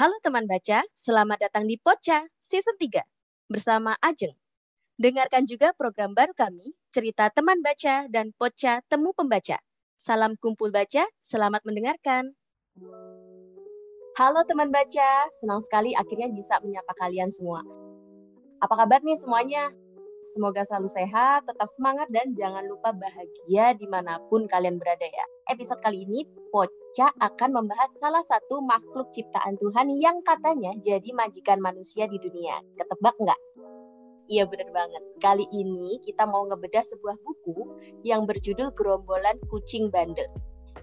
Halo teman baca, selamat datang di Poca Season 3 bersama Ajeng. Dengarkan juga program baru kami, Cerita Teman Baca dan Poca Temu Pembaca. Salam kumpul baca, selamat mendengarkan. Halo teman baca, senang sekali akhirnya bisa menyapa kalian semua. Apa kabar nih semuanya? Semoga selalu sehat, tetap semangat, dan jangan lupa bahagia di mana pun kalian berada ya. Episode kali ini, Poca akan membahas salah satu makhluk ciptaan Tuhan yang katanya jadi majikan manusia di dunia. Ketebak nggak? Iya bener banget. Kali ini kita mau ngebedah sebuah buku yang berjudul Gerombolan Kucing Bandel.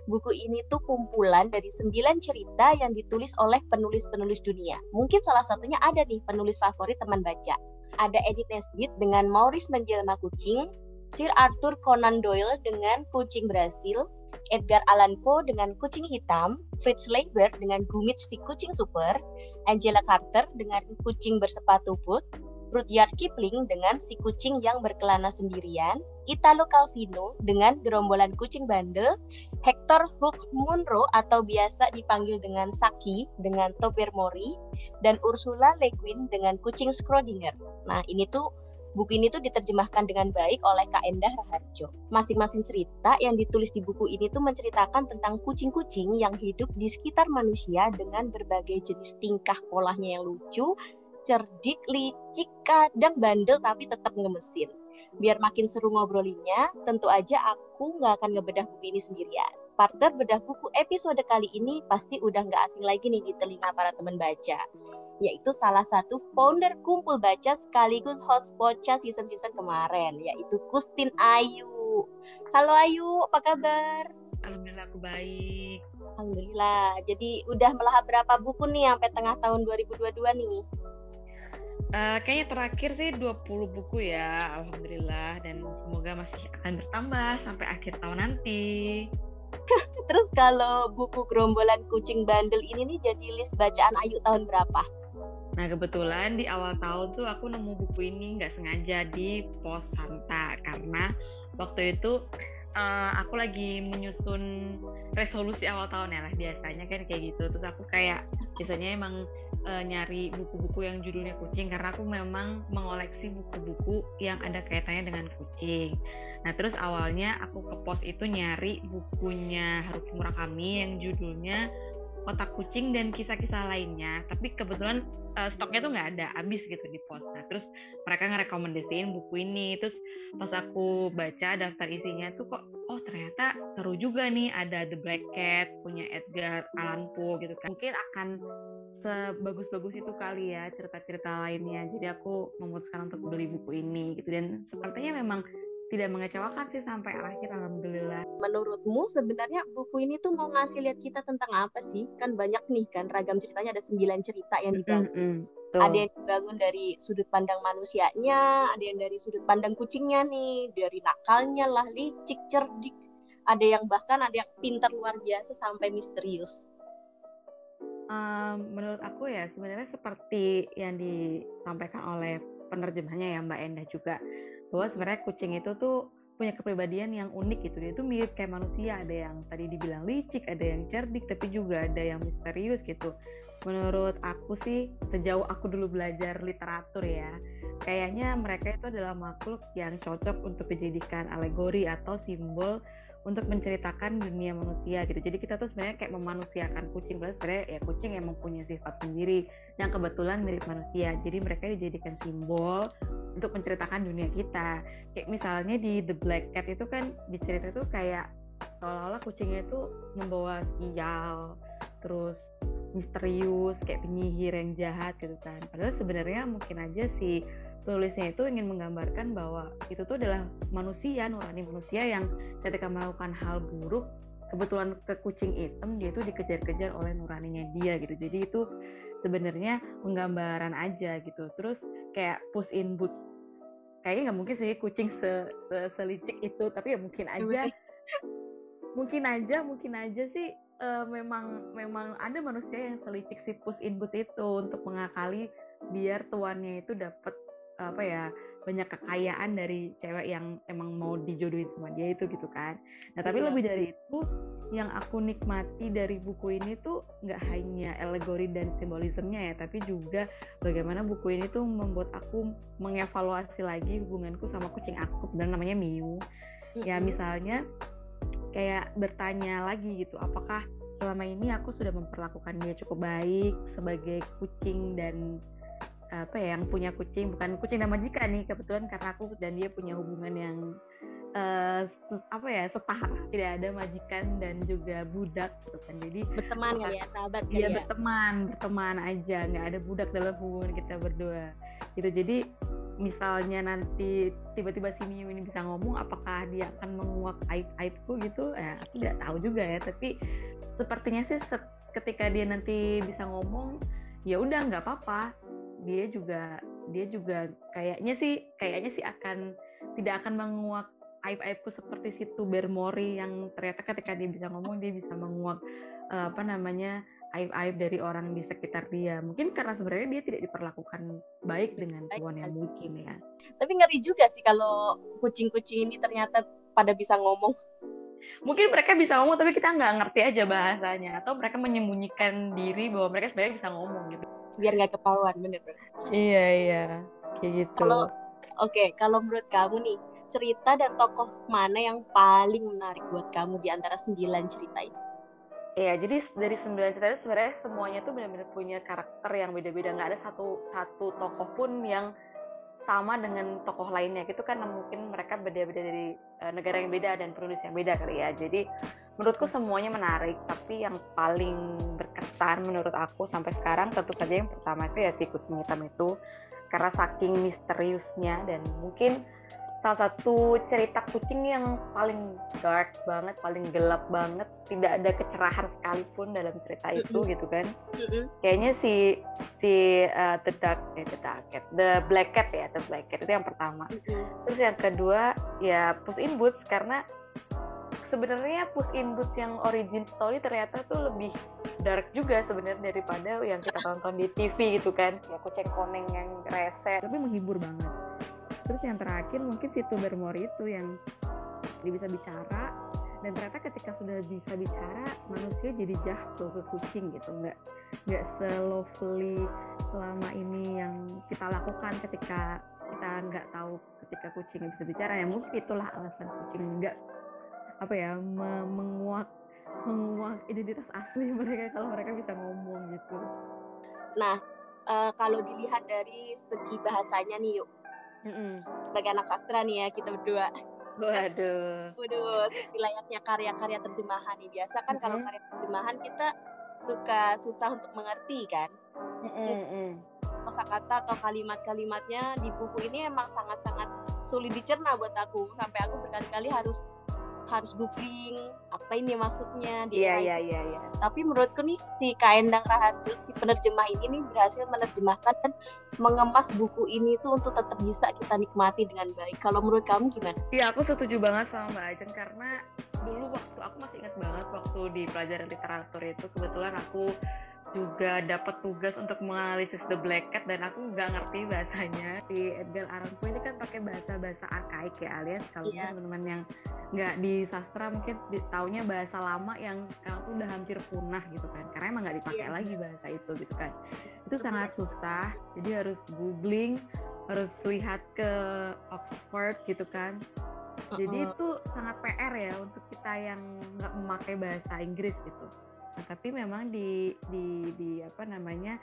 Buku ini tuh kumpulan dari sembilan cerita yang ditulis oleh penulis-penulis dunia. Mungkin salah satunya ada nih penulis favorit teman baca. Ada Edith Nesbit dengan Maurice Menjelma Kucing, Sir Arthur Conan Doyle dengan Kucing Brasil, Edgar Allan Poe dengan Kucing Hitam, Fritz Leiber dengan Gumit si Kucing Super, Angela Carter dengan Kucing Bersepatu Boot, Rudyard Kipling dengan si kucing yang berkelana sendirian, Italo Calvino dengan gerombolan kucing bandel, Hector Hook Munro atau biasa dipanggil dengan Saki dengan Topir Mori, dan Ursula Le Guin dengan kucing Schrodinger. Nah ini tuh buku ini tuh diterjemahkan dengan baik oleh Kak Endah Raharjo. Masing-masing cerita yang ditulis di buku ini tuh menceritakan tentang kucing-kucing yang hidup di sekitar manusia dengan berbagai jenis tingkah polanya yang lucu, cerdik, licik, kadang bandel tapi tetap ngemesin. Biar makin seru ngobrolinnya, tentu aja aku nggak akan ngebedah buku ini sendirian. Partner bedah buku episode kali ini pasti udah nggak asing lagi nih di telinga para teman baca. Yaitu salah satu founder kumpul baca sekaligus host Poca season-season kemarin, yaitu Kustin Ayu. Halo Ayu, apa kabar? Alhamdulillah aku baik. Alhamdulillah. Jadi udah melahap berapa buku nih sampai tengah tahun 2022 nih? Uh, kayaknya terakhir sih 20 buku ya, alhamdulillah dan semoga masih akan bertambah sampai akhir tahun nanti. Terus kalau buku gerombolan kucing bandel ini nih jadi list bacaan Ayu tahun berapa? Nah kebetulan di awal tahun tuh aku nemu buku ini nggak sengaja di pos Santa karena waktu itu uh, aku lagi menyusun resolusi awal tahun ya lah biasanya kan kayak gitu terus aku kayak biasanya emang uh, nyari buku-buku yang judulnya kucing karena aku memang mengoleksi buku-buku yang ada kaitannya dengan kucing. Nah terus awalnya aku ke pos itu nyari bukunya Haruki Murakami yang judulnya Otak Kucing dan kisah-kisah lainnya. Tapi kebetulan uh, stoknya tuh nggak ada, habis gitu di pos. Nah terus mereka ngerekomendasiin buku ini. Terus pas aku baca daftar isinya tuh kok oh ternyata seru juga nih ada The Black Cat punya Edgar Allan Poe gitu kan. Mungkin akan sebagus-bagus itu kali ya cerita-cerita lainnya. Jadi aku memutuskan untuk beli buku ini gitu dan sepertinya memang tidak mengecewakan sih sampai akhir alhamdulillah. Menurutmu sebenarnya buku ini tuh mau ngasih lihat kita tentang apa sih? Kan banyak nih kan ragam ceritanya ada sembilan cerita yang dibangun. Mm -hmm. Ada yang dibangun dari sudut pandang manusianya, ada yang dari sudut pandang kucingnya nih, dari nakalnya lah, licik, cerdik. Ada yang bahkan ada yang pintar luar biasa sampai misterius. Um, menurut aku ya sebenarnya seperti yang disampaikan oleh penerjemahnya ya Mbak Endah juga bahwa sebenarnya kucing itu tuh punya kepribadian yang unik gitu. Dia itu mirip kayak manusia. Ada yang tadi dibilang licik ada yang cerdik tapi juga ada yang misterius gitu. Menurut aku sih sejauh aku dulu belajar literatur ya kayaknya mereka itu adalah makhluk yang cocok untuk dijadikan alegori atau simbol untuk menceritakan dunia manusia gitu. Jadi kita tuh sebenarnya kayak memanusiakan kucing, padahal sebenarnya ya kucing emang punya sifat sendiri yang kebetulan mirip manusia. Jadi mereka dijadikan simbol untuk menceritakan dunia kita. Kayak misalnya di The Black Cat itu kan di cerita itu kayak seolah-olah kucingnya itu membawa sial, terus misterius kayak penyihir yang jahat gitu kan. Padahal sebenarnya mungkin aja si penulisnya itu ingin menggambarkan bahwa itu tuh adalah manusia nurani manusia yang ketika melakukan hal buruk kebetulan ke kucing hitam dia itu dikejar-kejar oleh nuraninya dia gitu. Jadi itu sebenarnya penggambaran aja gitu. Terus kayak push in boots. Kayaknya nggak mungkin sih kucing se, se selicik itu tapi ya mungkin aja. mungkin aja mungkin aja sih uh, memang memang ada manusia yang selicik si push in boots itu untuk mengakali biar tuannya itu dapat apa ya banyak kekayaan dari cewek yang emang mau dijodohin sama dia itu gitu kan. Nah tapi iya. lebih dari itu yang aku nikmati dari buku ini tuh nggak hanya alegori dan simbolismenya ya, tapi juga bagaimana buku ini tuh membuat aku mengevaluasi lagi hubunganku sama kucing aku dan namanya Miu. Ya misalnya kayak bertanya lagi gitu, apakah selama ini aku sudah memperlakukan dia cukup baik sebagai kucing dan apa ya yang punya kucing bukan kucing dan majikan nih kebetulan karena aku dan dia punya hubungan yang uh, apa ya setara tidak ada majikan dan juga budak gitu kan. Jadi berteman kali ya sahabat ya, ya? berteman berteman aja nggak ada budak dalam hubungan kita berdua gitu. Jadi misalnya nanti tiba-tiba si Miu ini bisa ngomong apakah dia akan menguak aib-aibku gitu? Ya aku tidak tahu juga ya tapi sepertinya sih ketika dia nanti bisa ngomong ya udah nggak apa-apa dia juga dia juga kayaknya sih kayaknya sih akan tidak akan menguak aib-aibku seperti si Tubermori yang ternyata ketika dia bisa ngomong dia bisa menguak uh, apa namanya aib-aib dari orang di sekitar dia. Mungkin karena sebenarnya dia tidak diperlakukan baik dengan tuan yang mungkin ya. Tapi ngeri juga sih kalau kucing-kucing ini ternyata pada bisa ngomong. Mungkin mereka bisa ngomong tapi kita nggak ngerti aja bahasanya atau mereka menyembunyikan diri bahwa mereka sebenarnya bisa ngomong gitu. Biar nggak ketahuan bener. Iya iya kayak gitu. Kalau oke okay, kalau menurut kamu nih cerita dan tokoh mana yang paling menarik buat kamu di antara sembilan cerita ini? Iya, jadi dari sembilan cerita itu sebenarnya semuanya tuh benar-benar punya karakter yang beda-beda. Nggak ada satu satu tokoh pun yang sama dengan tokoh lainnya gitu kan mungkin mereka beda-beda dari uh, negara yang beda dan penulis yang beda kali ya jadi menurutku semuanya menarik tapi yang paling berkesan menurut aku sampai sekarang tentu saja yang pertama itu ya si kucing hitam itu karena saking misteriusnya dan mungkin salah satu cerita kucing yang paling dark banget, paling gelap banget, tidak ada kecerahan sekalipun dalam cerita itu gitu kan. Kayaknya si si uh, the dark eh, the dark cat, the black cat ya, the black cat itu yang pertama. Terus yang kedua ya Puss in Boots karena sebenarnya Puss in Boots yang origin story ternyata tuh lebih dark juga sebenarnya daripada yang kita tonton di TV gitu kan. Ya kucing koneng yang rese, tapi menghibur banget. Terus yang terakhir mungkin si Tubermori itu yang dia bisa bicara. Dan ternyata ketika sudah bisa bicara manusia jadi jatuh ke kucing gitu. Nggak nggak selovely selama ini yang kita lakukan ketika kita nggak tahu ketika kucing bisa bicara. Ya mungkin itulah alasan kucing nggak apa ya me menguak menguak identitas asli mereka kalau mereka bisa ngomong gitu. Nah, uh, kalau dilihat dari segi bahasanya nih yuk, Mm-mm. Sebagai anak sastra nih ya kita berdua. Waduh. Waduh, seperti layaknya karya-karya terjemahan nih. Biasa kan mm-hmm. kalau karya terjemahan kita suka susah untuk mengerti kan. Mm-hmm. Kosakata atau kalimat-kalimatnya di buku ini emang sangat-sangat sulit dicerna buat aku. Sampai aku berkali-kali harus harus googling apa ini maksudnya Iya iya iya iya. Tapi menurutku nih si Kaendang Raharjo si penerjemah ini nih berhasil menerjemahkan dan mengemas buku ini tuh untuk tetap bisa kita nikmati dengan baik. Kalau menurut kamu gimana? Iya aku setuju banget sama Mbak Ajeng karena dulu waktu aku masih ingat banget waktu di pelajaran literatur itu kebetulan aku juga dapat tugas untuk menganalisis The Black Cat dan aku nggak ngerti bahasanya. Si Edgar Allan Poe ini kan pakai bahasa-bahasa arkaik ya alias kalau yeah. teman-teman yang nggak di sastra mungkin taunya bahasa lama yang sekarang tuh udah hampir punah gitu kan. Karena emang nggak dipakai yeah. lagi bahasa itu gitu kan. Itu sangat susah jadi harus googling harus lihat ke Oxford gitu kan. Jadi itu sangat PR ya untuk kita yang nggak memakai bahasa Inggris gitu Nah, tapi memang di di di apa namanya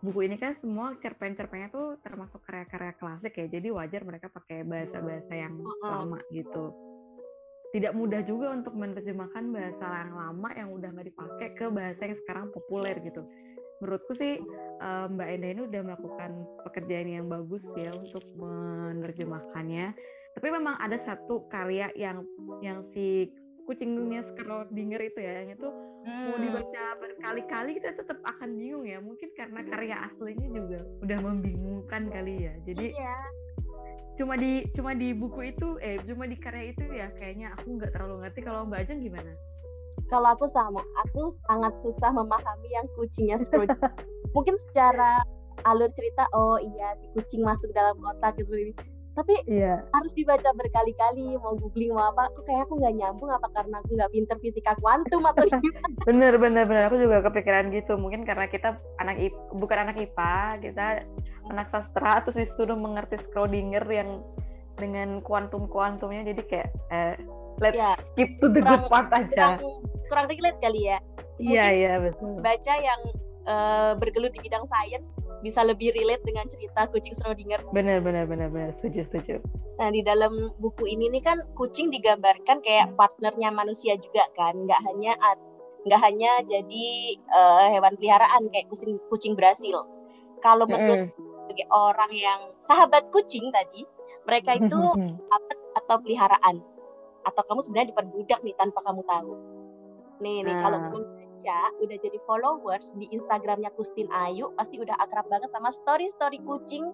buku ini kan semua cerpen-cerpennya tuh termasuk karya-karya klasik ya. Jadi wajar mereka pakai bahasa-bahasa yang lama gitu. Tidak mudah juga untuk menerjemahkan bahasa yang lama yang udah nggak dipakai ke bahasa yang sekarang populer gitu. Menurutku sih eh, Mbak Enda ini udah melakukan pekerjaan yang bagus ya untuk menerjemahkannya. Tapi memang ada satu karya yang yang si kucingnya Schrodinger itu ya yang itu hmm. mau dibaca berkali-kali kita tetap akan bingung ya. Mungkin karena karya aslinya juga udah membingungkan kali ya. Jadi iya. cuma di cuma di buku itu eh cuma di karya itu ya kayaknya aku nggak terlalu ngerti. Kalau Mbak Ajeng gimana? Kalau aku sama aku sangat susah memahami yang kucingnya Schrodinger mungkin secara alur cerita oh iya si kucing masuk dalam kotak gitu tapi iya. harus dibaca berkali-kali mau googling mau apa. Kok kayak aku nggak nyambung apa karena aku nggak pinter fisika kuantum atau gimana? Bener bener bener. Aku juga kepikiran gitu. Mungkin karena kita anak IP, bukan anak IPA kita anak sastra terus disuruh mengerti Schrödinger yang dengan kuantum kuantumnya jadi kayak eh, let's ya, skip to the kurang, good part aja. kurang, kurang relate kali ya. Iya iya betul. baca yang uh, bergelut di bidang sains bisa lebih relate dengan cerita kucing Schrodinger. Benar, benar, benar, benar. Setuju, setuju. Nah, di dalam buku ini nih kan kucing digambarkan kayak partnernya manusia juga kan, nggak hanya nggak hanya jadi uh, hewan peliharaan kayak kucing kucing Brasil. Kalau menurut mm sebagai orang yang sahabat kucing tadi, mereka itu sahabat atau peliharaan atau kamu sebenarnya diperbudak nih tanpa kamu tahu. Nih, nih kalau ah baca, udah jadi followers di Instagramnya Kustin Ayu, pasti udah akrab banget sama story-story kucing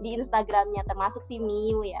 di Instagramnya, termasuk si Miu ya.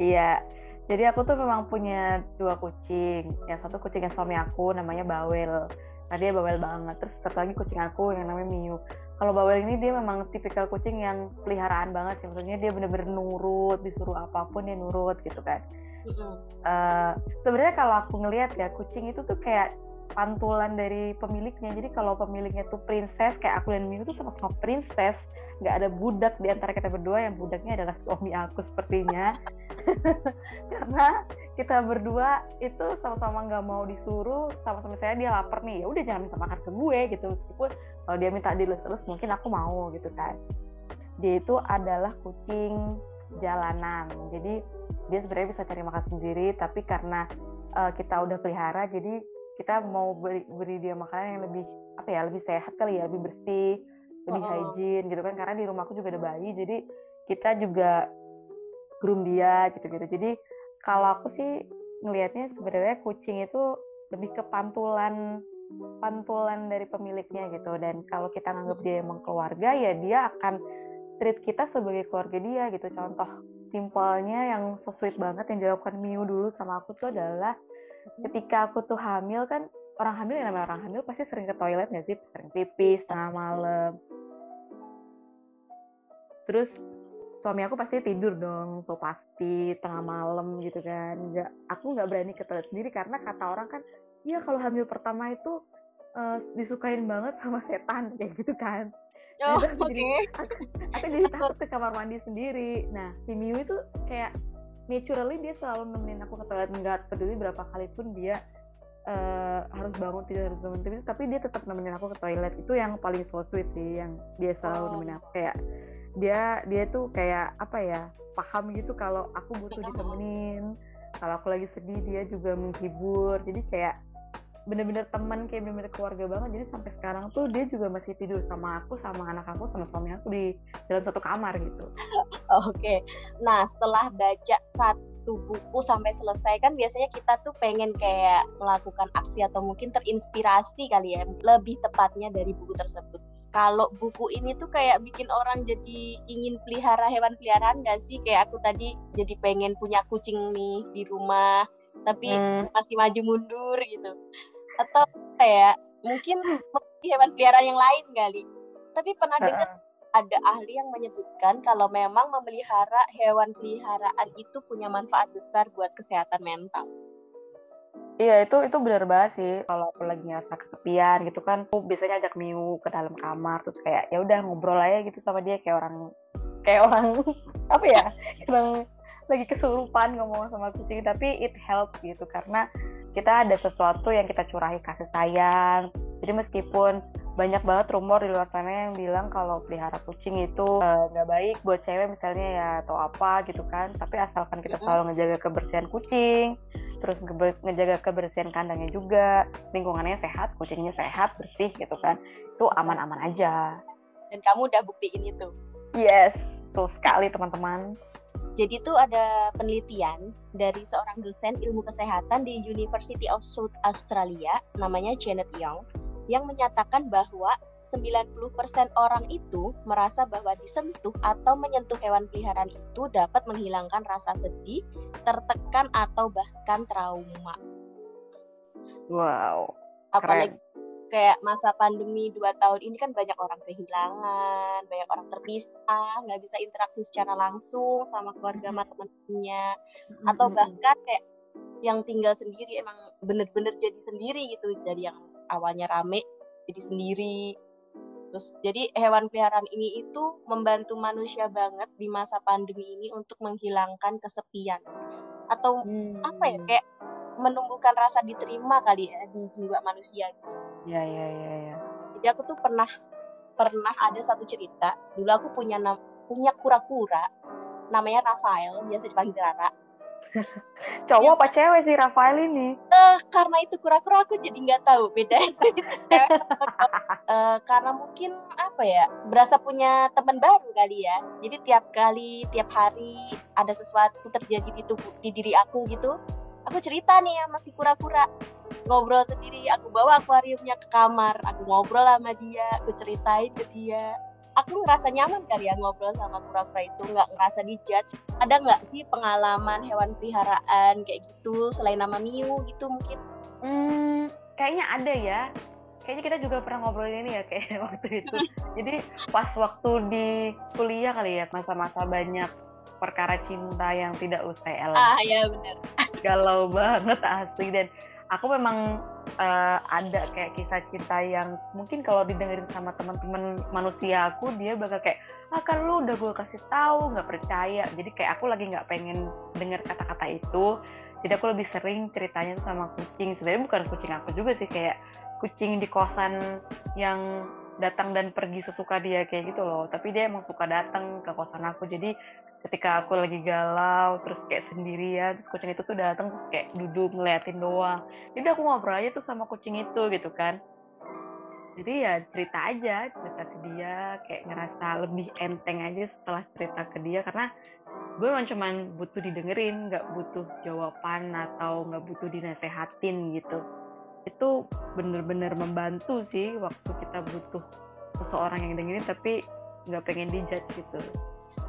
Iya, jadi aku tuh memang punya dua kucing. Yang satu kucingnya suami aku, namanya Bawel. Nah dia bawel banget. Terus satu lagi kucing aku yang namanya Miu. Kalau Bawel ini dia memang tipikal kucing yang peliharaan banget sih. Maksudnya dia bener-bener nurut, disuruh apa pun dia nurut gitu kan. Mm -hmm. uh, Sebenarnya kalau aku ngelihat ya kucing itu tuh kayak pantulan dari pemiliknya. Jadi kalau pemiliknya tuh princess kayak aku dan Miu tuh sama-sama princess. Nggak ada budak di antara kita berdua yang budaknya adalah suami aku sepertinya. Karena kita berdua itu sama-sama nggak mau disuruh sama-sama saya dia lapar nih ya udah jangan minta makan ke gue gitu. Meskipun kalau dia minta dilus-lus mungkin aku mau gitu kan. Dia itu adalah kucing jalanan. Jadi dia sebenarnya bisa cari makan sendiri tapi karena uh, kita udah pelihara jadi kita mau beri, beri dia makanan yang lebih apa ya lebih sehat kali ya lebih bersih lebih oh. hygiene gitu kan karena di rumahku juga ada bayi jadi kita juga groom dia gitu gitu jadi kalau aku sih ngelihatnya sebenarnya kucing itu lebih ke pantulan pantulan dari pemiliknya gitu. Dan kalau kita nganggap dia emang keluarga ya dia akan treat kita sebagai keluarga dia gitu. Contoh simpelnya yang so sweet banget yang dilakukan Miu dulu sama aku tuh adalah ketika aku tuh hamil kan orang hamil yang namanya orang hamil pasti sering ke toilet nggak sih? Sering pipis tengah malam. Terus suami aku pasti tidur dong so pasti tengah malam gitu kan. Nggak aku nggak berani ke toilet sendiri karena kata orang kan iya kalau hamil pertama itu uh, disukain banget sama setan kayak gitu kan. Oh, aku, okay. jadi, aku, aku jadi takut ke kamar mandi sendiri. Nah, si Miu itu kayak naturally dia selalu nemenin aku ke toilet. Nggak peduli berapa kali pun dia uh, harus bangun tidur harus bangun tidur. Tapi dia tetap nemenin aku ke toilet. Itu yang paling so sweet sih yang dia selalu oh. nemenin aku. Kayak dia dia tuh kayak apa ya paham gitu kalau aku butuh ditemenin. Kalau aku lagi sedih dia juga menghibur. Jadi kayak bener-bener teman kayak bener-bener keluarga banget. Jadi sampai sekarang tuh dia juga masih tidur sama aku sama anak aku sama suami aku di dalam satu kamar gitu. Oke. Okay. nah setelah baca satu buku sampai selesai kan biasanya kita tuh pengen kayak melakukan aksi atau mungkin terinspirasi kali ya lebih tepatnya dari buku tersebut. Kalau buku ini tuh kayak bikin orang jadi ingin pelihara hewan peliharaan gak sih? Kayak aku tadi jadi pengen punya kucing nih di rumah tapi hmm. masih maju mundur gitu atau kayak mungkin hewan peliharaan yang lain kali tapi pernah dengar ada ahli yang menyebutkan kalau memang memelihara hewan peliharaan itu punya manfaat besar buat kesehatan mental. Iya itu itu benar banget sih kalau aku lagi ngerasa kesepian gitu kan aku biasanya ajak Miu ke dalam kamar terus kayak ya udah ngobrol aja gitu sama dia kayak orang kayak orang apa ya orang lagi kesurupan ngomong sama kucing tapi it helps gitu karena kita ada sesuatu yang kita curahi kasih sayang. Jadi meskipun banyak banget rumor di luar sana yang bilang kalau pelihara kucing itu eh, nggak uh, baik buat cewek misalnya ya atau apa gitu kan tapi asalkan kita selalu ngejaga kebersihan kucing terus ngejaga kebersihan kandangnya juga lingkungannya sehat kucingnya sehat bersih gitu kan itu aman-aman aja. Dan kamu udah buktiin itu? Yes tuh sekali teman-teman jadi itu ada penelitian dari seorang dosen ilmu kesehatan di University of South Australia, namanya Janet Young, yang menyatakan bahwa 90% orang itu merasa bahwa disentuh atau menyentuh hewan peliharaan itu dapat menghilangkan rasa sedih, tertekan atau bahkan trauma. Wow. Apalagi kayak masa pandemi dua tahun ini kan banyak orang kehilangan, banyak orang terpisah, nggak bisa interaksi secara langsung sama keluarga sama teman-temannya, atau bahkan kayak yang tinggal sendiri emang bener-bener jadi sendiri gitu, jadi yang awalnya rame jadi sendiri. Terus jadi hewan peliharaan ini itu membantu manusia banget di masa pandemi ini untuk menghilangkan kesepian atau hmm. apa ya kayak menumbuhkan rasa diterima kali ya di jiwa manusia. Ya ya ya ya. Jadi aku tuh pernah pernah ada satu cerita. Dulu aku punya punya kura-kura namanya Rafael, biasa dipanggil Rara. Cowok apa cewek sih Rafael ini? Uh, karena itu kura-kura aku jadi nggak tahu beda. uh, karena mungkin apa ya berasa punya teman baru kali ya. Jadi tiap kali tiap hari ada sesuatu terjadi di tubuh di diri aku gitu, aku cerita nih sama si kura-kura. Ngobrol sendiri aku bawa akuariumnya ke kamar. Aku ngobrol sama dia aku ceritain ke dia. Aku ngerasa nyaman kali ya ngobrol sama kura-kura itu nggak ngerasa dijudge. Ada nggak sih pengalaman hewan peliharaan kayak gitu selain nama Miu gitu mungkin? Hmm, kayaknya ada ya. Kayaknya kita juga pernah ngobrolin ini ya kayak waktu itu. Jadi pas waktu di kuliah kali ya masa-masa banyak perkara cinta yang tidak usai Ellen. Ah ya benar. Galau banget asli dan aku memang uh, ada kayak kisah cinta yang mungkin kalau didengerin sama teman-teman manusia aku dia bakal kayak ah kan lu udah gue kasih tahu nggak percaya jadi kayak aku lagi nggak pengen dengar kata-kata itu jadi aku lebih sering ceritanya sama kucing sebenarnya bukan kucing aku juga sih kayak kucing di kosan yang datang dan pergi sesuka dia kayak gitu loh. Tapi dia emang suka datang ke kosan aku. Jadi ketika aku lagi galau terus kayak sendirian terus kucing itu tuh datang terus kayak duduk ngeliatin doang. Jadi aku ngobrol aja tuh sama kucing itu gitu kan. Jadi ya cerita aja cerita ke dia kayak ngerasa lebih enteng aja setelah cerita ke dia. Karena gue emang cuman butuh didengerin nggak butuh jawaban atau nggak butuh dinasehatin gitu itu bener-bener membantu sih waktu kita butuh seseorang yang dengerin tapi nggak pengen dijudge gitu.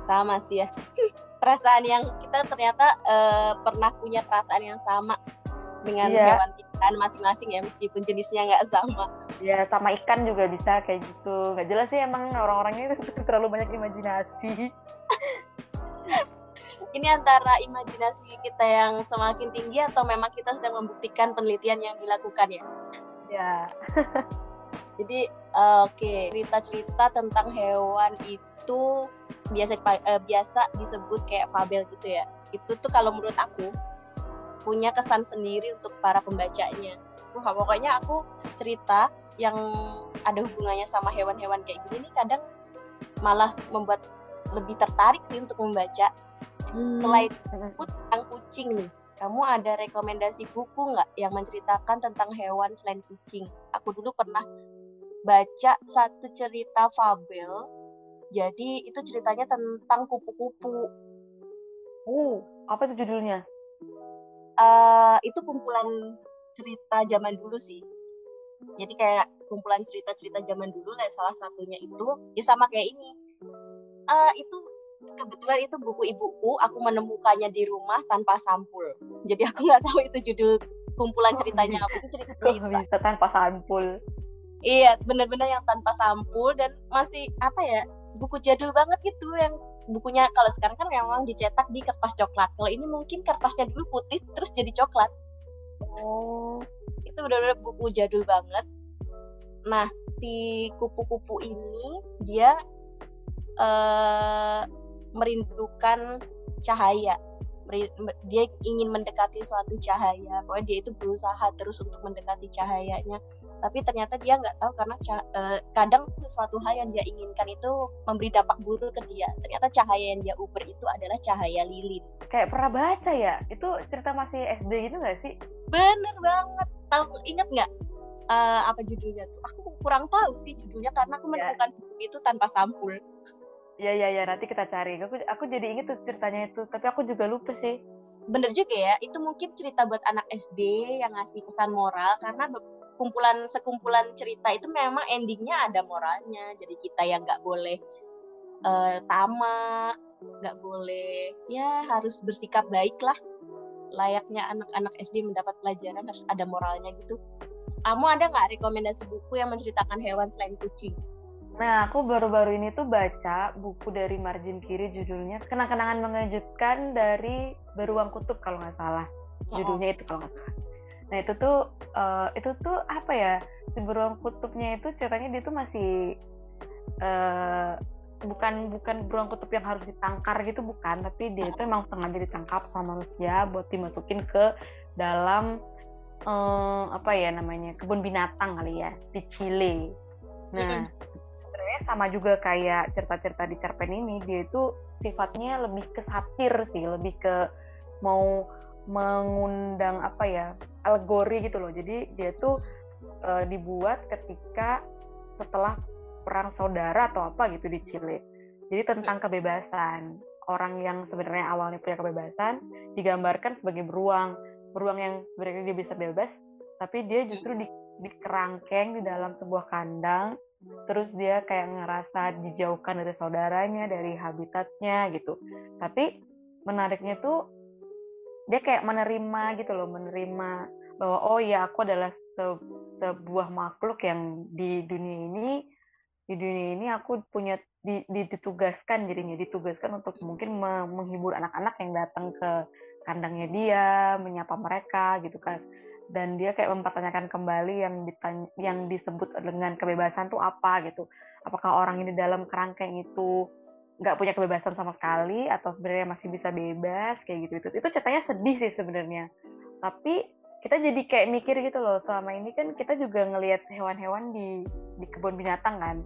Sama sih ya. Perasaan yang kita ternyata uh, pernah punya perasaan yang sama dengan yeah. hewan ikan masing-masing ya meskipun jenisnya nggak sama. Ya sama ikan juga bisa kayak gitu. Nggak jelas sih emang orang-orangnya terlalu banyak imajinasi ini antara imajinasi kita yang semakin tinggi atau memang kita sedang membuktikan penelitian yang dilakukan ya? Ya. Jadi uh, oke okay. cerita-cerita tentang hewan itu biasa uh, biasa disebut kayak fabel gitu ya. Itu tuh kalau menurut aku punya kesan sendiri untuk para pembacanya. Wah pokoknya aku cerita yang ada hubungannya sama hewan-hewan kayak gini nih kadang malah membuat lebih tertarik sih untuk membaca hmm. selain buku tentang kucing nih kamu ada rekomendasi buku nggak yang menceritakan tentang hewan selain kucing aku dulu pernah baca satu cerita fabel jadi itu ceritanya tentang kupu-kupu. Uh, apa itu judulnya? Uh, itu kumpulan cerita zaman dulu sih. Jadi kayak kumpulan cerita-cerita zaman dulu, lah salah satunya itu ya sama kayak ini. Uh, itu kebetulan itu buku ibuku, aku menemukannya di rumah tanpa sampul. Jadi aku nggak tahu itu judul kumpulan ceritanya apa. Itu cerita, cerita. tanpa sampul. Iya, benar-benar yang tanpa sampul dan masih apa ya? buku jadul banget gitu yang bukunya kalau sekarang kan memang dicetak di kertas coklat kalau ini mungkin kertasnya dulu putih terus jadi coklat oh itu benar-benar buku jadul banget nah si kupu-kupu ini dia uh, merindukan cahaya. Dia ingin mendekati suatu cahaya. Pokoknya dia itu berusaha terus untuk mendekati cahayanya. Tapi ternyata dia nggak tahu karena uh, kadang sesuatu hal yang dia inginkan itu memberi dampak buruk ke dia. Ternyata cahaya yang dia uber itu adalah cahaya lilin. Kayak pernah baca ya? Itu cerita masih SD gitu nggak sih? Bener banget. Tahu inget nggak? Uh, apa judulnya tuh? Aku kurang tahu sih judulnya karena aku ya. menemukan buku itu tanpa sampul Ya ya ya nanti kita cari. Aku aku jadi inget tuh ceritanya itu, tapi aku juga lupa sih. Bener juga ya, itu mungkin cerita buat anak SD yang ngasih pesan moral karena kumpulan sekumpulan cerita itu memang endingnya ada moralnya. Jadi kita yang nggak boleh uh, tamak, nggak boleh ya harus bersikap baik lah. Layaknya anak-anak SD mendapat pelajaran harus ada moralnya gitu. kamu ada nggak rekomendasi buku yang menceritakan hewan selain kucing? Nah, aku baru-baru ini tuh baca buku dari margin kiri judulnya Kenang-kenangan Mengejutkan dari Beruang Kutub kalau nggak salah. Judulnya itu kalau nggak salah. Nah, itu tuh uh, itu tuh apa ya? Si Beruang Kutubnya itu ceritanya dia tuh masih uh, bukan bukan beruang kutub yang harus ditangkar gitu bukan, tapi dia itu emang sengaja ditangkap sama manusia buat dimasukin ke dalam uh, apa ya namanya kebun binatang kali ya di Chile. Nah, sama juga kayak cerita-cerita di cerpen ini dia itu sifatnya lebih ke satir sih lebih ke mau mengundang apa ya alegori gitu loh. Jadi dia tuh e, dibuat ketika setelah perang saudara atau apa gitu di Chile. Jadi tentang kebebasan. Orang yang sebenarnya awalnya punya kebebasan digambarkan sebagai beruang. Beruang yang sebenarnya dia bisa bebas tapi dia justru di, dikerangkeng di dalam sebuah kandang terus dia kayak ngerasa dijauhkan dari saudaranya dari habitatnya gitu. Tapi menariknya tuh dia kayak menerima gitu loh menerima bahwa oh ya aku adalah se sebuah makhluk yang di dunia ini di dunia ini aku punya di, ditugaskan jadinya ditugaskan untuk mungkin menghibur anak-anak yang datang ke kandangnya dia menyapa mereka gitu kan dan dia kayak mempertanyakan kembali yang ditanya, yang disebut dengan kebebasan tuh apa gitu. Apakah orang ini dalam kerangkeng itu nggak punya kebebasan sama sekali atau sebenarnya masih bisa bebas kayak gitu itu itu ceritanya sedih sih sebenarnya. Tapi kita jadi kayak mikir gitu loh selama ini kan kita juga ngelihat hewan-hewan di di kebun binatang kan.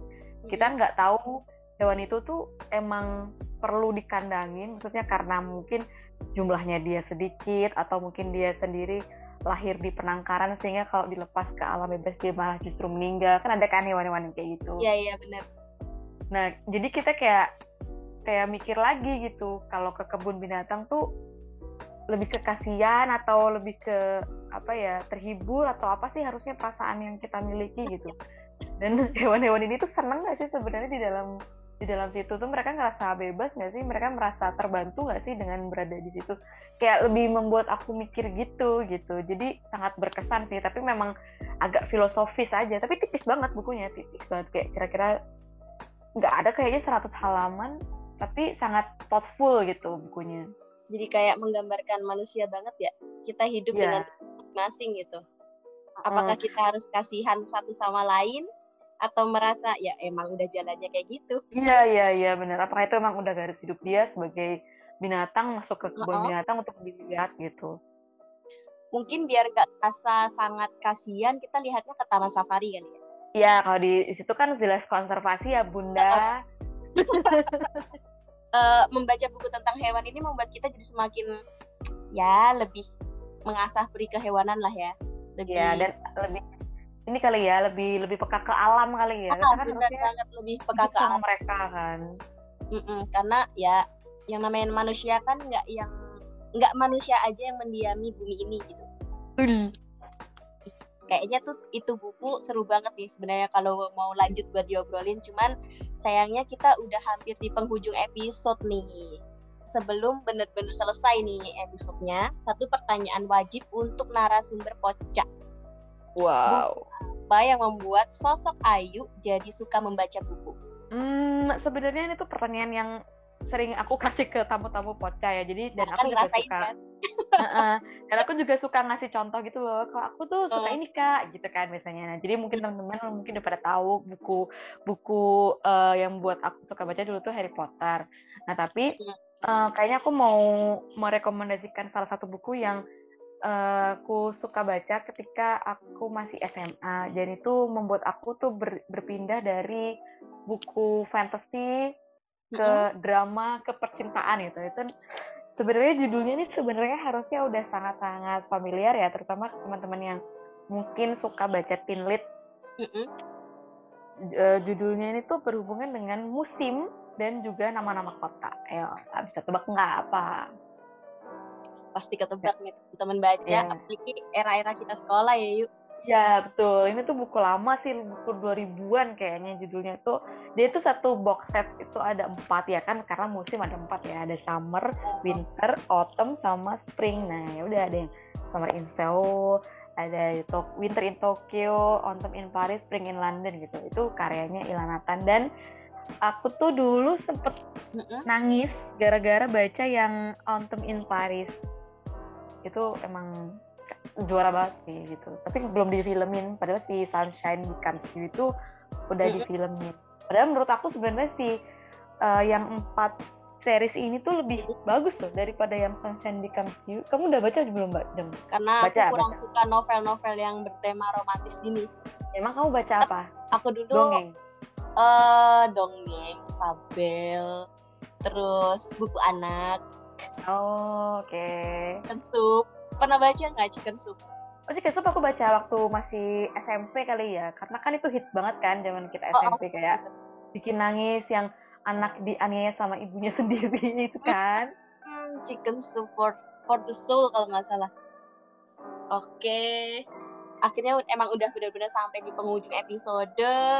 Kita hmm. nggak tahu hewan itu tuh emang perlu dikandangin maksudnya karena mungkin jumlahnya dia sedikit atau mungkin dia sendiri lahir di penangkaran sehingga kalau dilepas ke alam bebas dia malah justru meninggal. Kan ada kan hewan-hewan kayak gitu. Iya iya benar. Nah jadi kita kayak kayak mikir lagi gitu. Kalau ke kebun binatang tuh lebih ke kasihan atau lebih ke apa ya terhibur atau apa sih harusnya perasaan yang kita miliki gitu. Dan hewan-hewan ini tuh seneng gak sih sebenarnya di dalam di dalam situ tuh mereka ngerasa bebas nggak sih? Mereka merasa terbantu nggak sih dengan berada di situ? Kayak lebih membuat aku mikir gitu gitu. Jadi sangat berkesan sih tapi memang agak filosofis aja. Tapi tipis banget bukunya tipis banget. Kayak kira-kira nggak ada kayaknya 100 halaman tapi sangat thoughtful gitu bukunya. Jadi kayak menggambarkan manusia banget ya? Kita hidup yeah. dengan masing gitu. Apakah hmm. kita harus kasihan satu sama lain atau merasa ya emang udah jalannya kayak gitu. Iya iya iya benar. Apakah itu emang udah garis hidup dia sebagai binatang masuk ke kebun oh. binatang untuk dilihat gitu. Mungkin biar gak rasa sangat kasihan kita lihatnya ke taman safari kan ya. Iya, kalau di situ kan jelas konservasi ya Bunda. uh, membaca buku tentang hewan ini membuat kita jadi semakin ya lebih mengasah peri kehewanan lah ya. Lebih ya, dan lebih ini kali ya lebih lebih peka ke alam kali ya. Ah, kan benar banget lebih peka ke alam mereka kan. Mm-mm, karena ya yang namanya manusia kan nggak yang nggak manusia aja yang mendiami bumi ini gitu. Mm. Kayaknya tuh itu buku seru banget nih sebenarnya kalau mau lanjut buat diobrolin. Cuman sayangnya kita udah hampir di penghujung episode nih. Sebelum bener-bener selesai nih episodenya, satu pertanyaan wajib untuk narasumber pocak Wow. Apa yang membuat sosok Ayu jadi suka membaca buku? Hmm, sebenarnya ini tuh pertanyaan yang sering aku kasih ke tamu-tamu poca ya. Jadi dan aku juga suka. Kan? uh, dan aku juga suka ngasih contoh gitu loh. Kalau aku tuh suka ini kak, gitu kan biasanya. Nah, jadi mungkin teman-teman mungkin udah pada tahu buku buku uh, yang buat aku suka baca dulu tuh Harry Potter. Nah tapi uh, kayaknya aku mau merekomendasikan salah satu buku yang uh, aku suka baca ketika aku masih SMA dan itu membuat aku tuh ber, berpindah dari buku fantasy ke mm-hmm. drama ke percintaan gitu. Itu sebenarnya judulnya ini sebenarnya harusnya udah sangat-sangat familiar ya terutama teman-teman yang mungkin suka baca teen lit mm-hmm. uh, judulnya ini tuh berhubungan dengan musim dan juga nama-nama kota. Ya bisa tebak nggak apa pasti ketebak nih teman baca yeah. apalagi era-era kita sekolah ya yuk Ya betul, ini tuh buku lama sih, buku 2000-an kayaknya judulnya tuh. Dia itu satu box set itu ada empat ya kan, karena musim ada empat ya, ada summer, winter, autumn, sama spring. Nah ya udah ada yang summer in Seoul, ada Winter in Tokyo, Autumn in Paris, Spring in London gitu. Itu karyanya Ilanatan dan aku tuh dulu sempet nangis gara-gara baca yang Autumn in Paris. Itu emang juara banget sih gitu. Tapi belum difilmin. Padahal si Sunshine Becomes You itu udah difilmin. Padahal menurut aku sebenarnya si uh, yang empat series ini tuh lebih bagus loh daripada yang Sunshine Becomes You. Kamu udah baca belum Mbak Jem? Karena baca, aku kurang baca. suka novel-novel yang bertema romantis gini. Emang kamu baca apa? Aku dulu dongeng. Uh, dongeng, fabel, terus buku anak. Oh, oke. Okay. Chicken soup. Pernah baca nggak Chicken soup? Oh, Chicken soup aku baca waktu masih SMP kali ya. Karena kan itu hits banget kan zaman kita SMP oh, oh. kayak bikin nangis yang anak dianiaya sama ibunya sendiri itu kan hmm, chicken support for the soul kalau nggak salah oke okay. Akhirnya emang udah benar-benar sampai di penghujung episode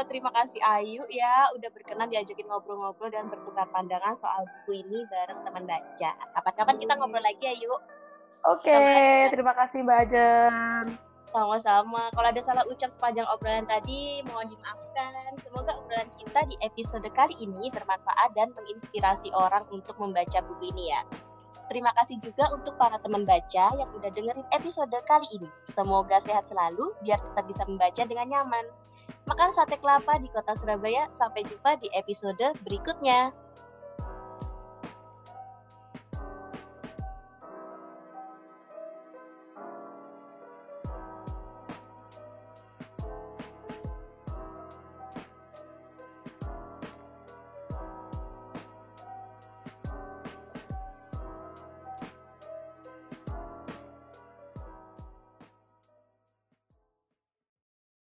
terima kasih Ayu ya udah berkenan diajakin ngobrol-ngobrol dan bertukar pandangan soal buku ini bareng teman baca kapan-kapan kita ngobrol lagi ya yuk oke okay. terima kasih Mbak Ajen sama-sama. Kalau ada salah ucap sepanjang obrolan tadi, mohon dimaafkan. Semoga obrolan kita di episode kali ini bermanfaat dan menginspirasi orang untuk membaca buku ini ya. Terima kasih juga untuk para teman baca yang udah dengerin episode kali ini. Semoga sehat selalu biar tetap bisa membaca dengan nyaman. Makan sate kelapa di kota Surabaya. Sampai jumpa di episode berikutnya.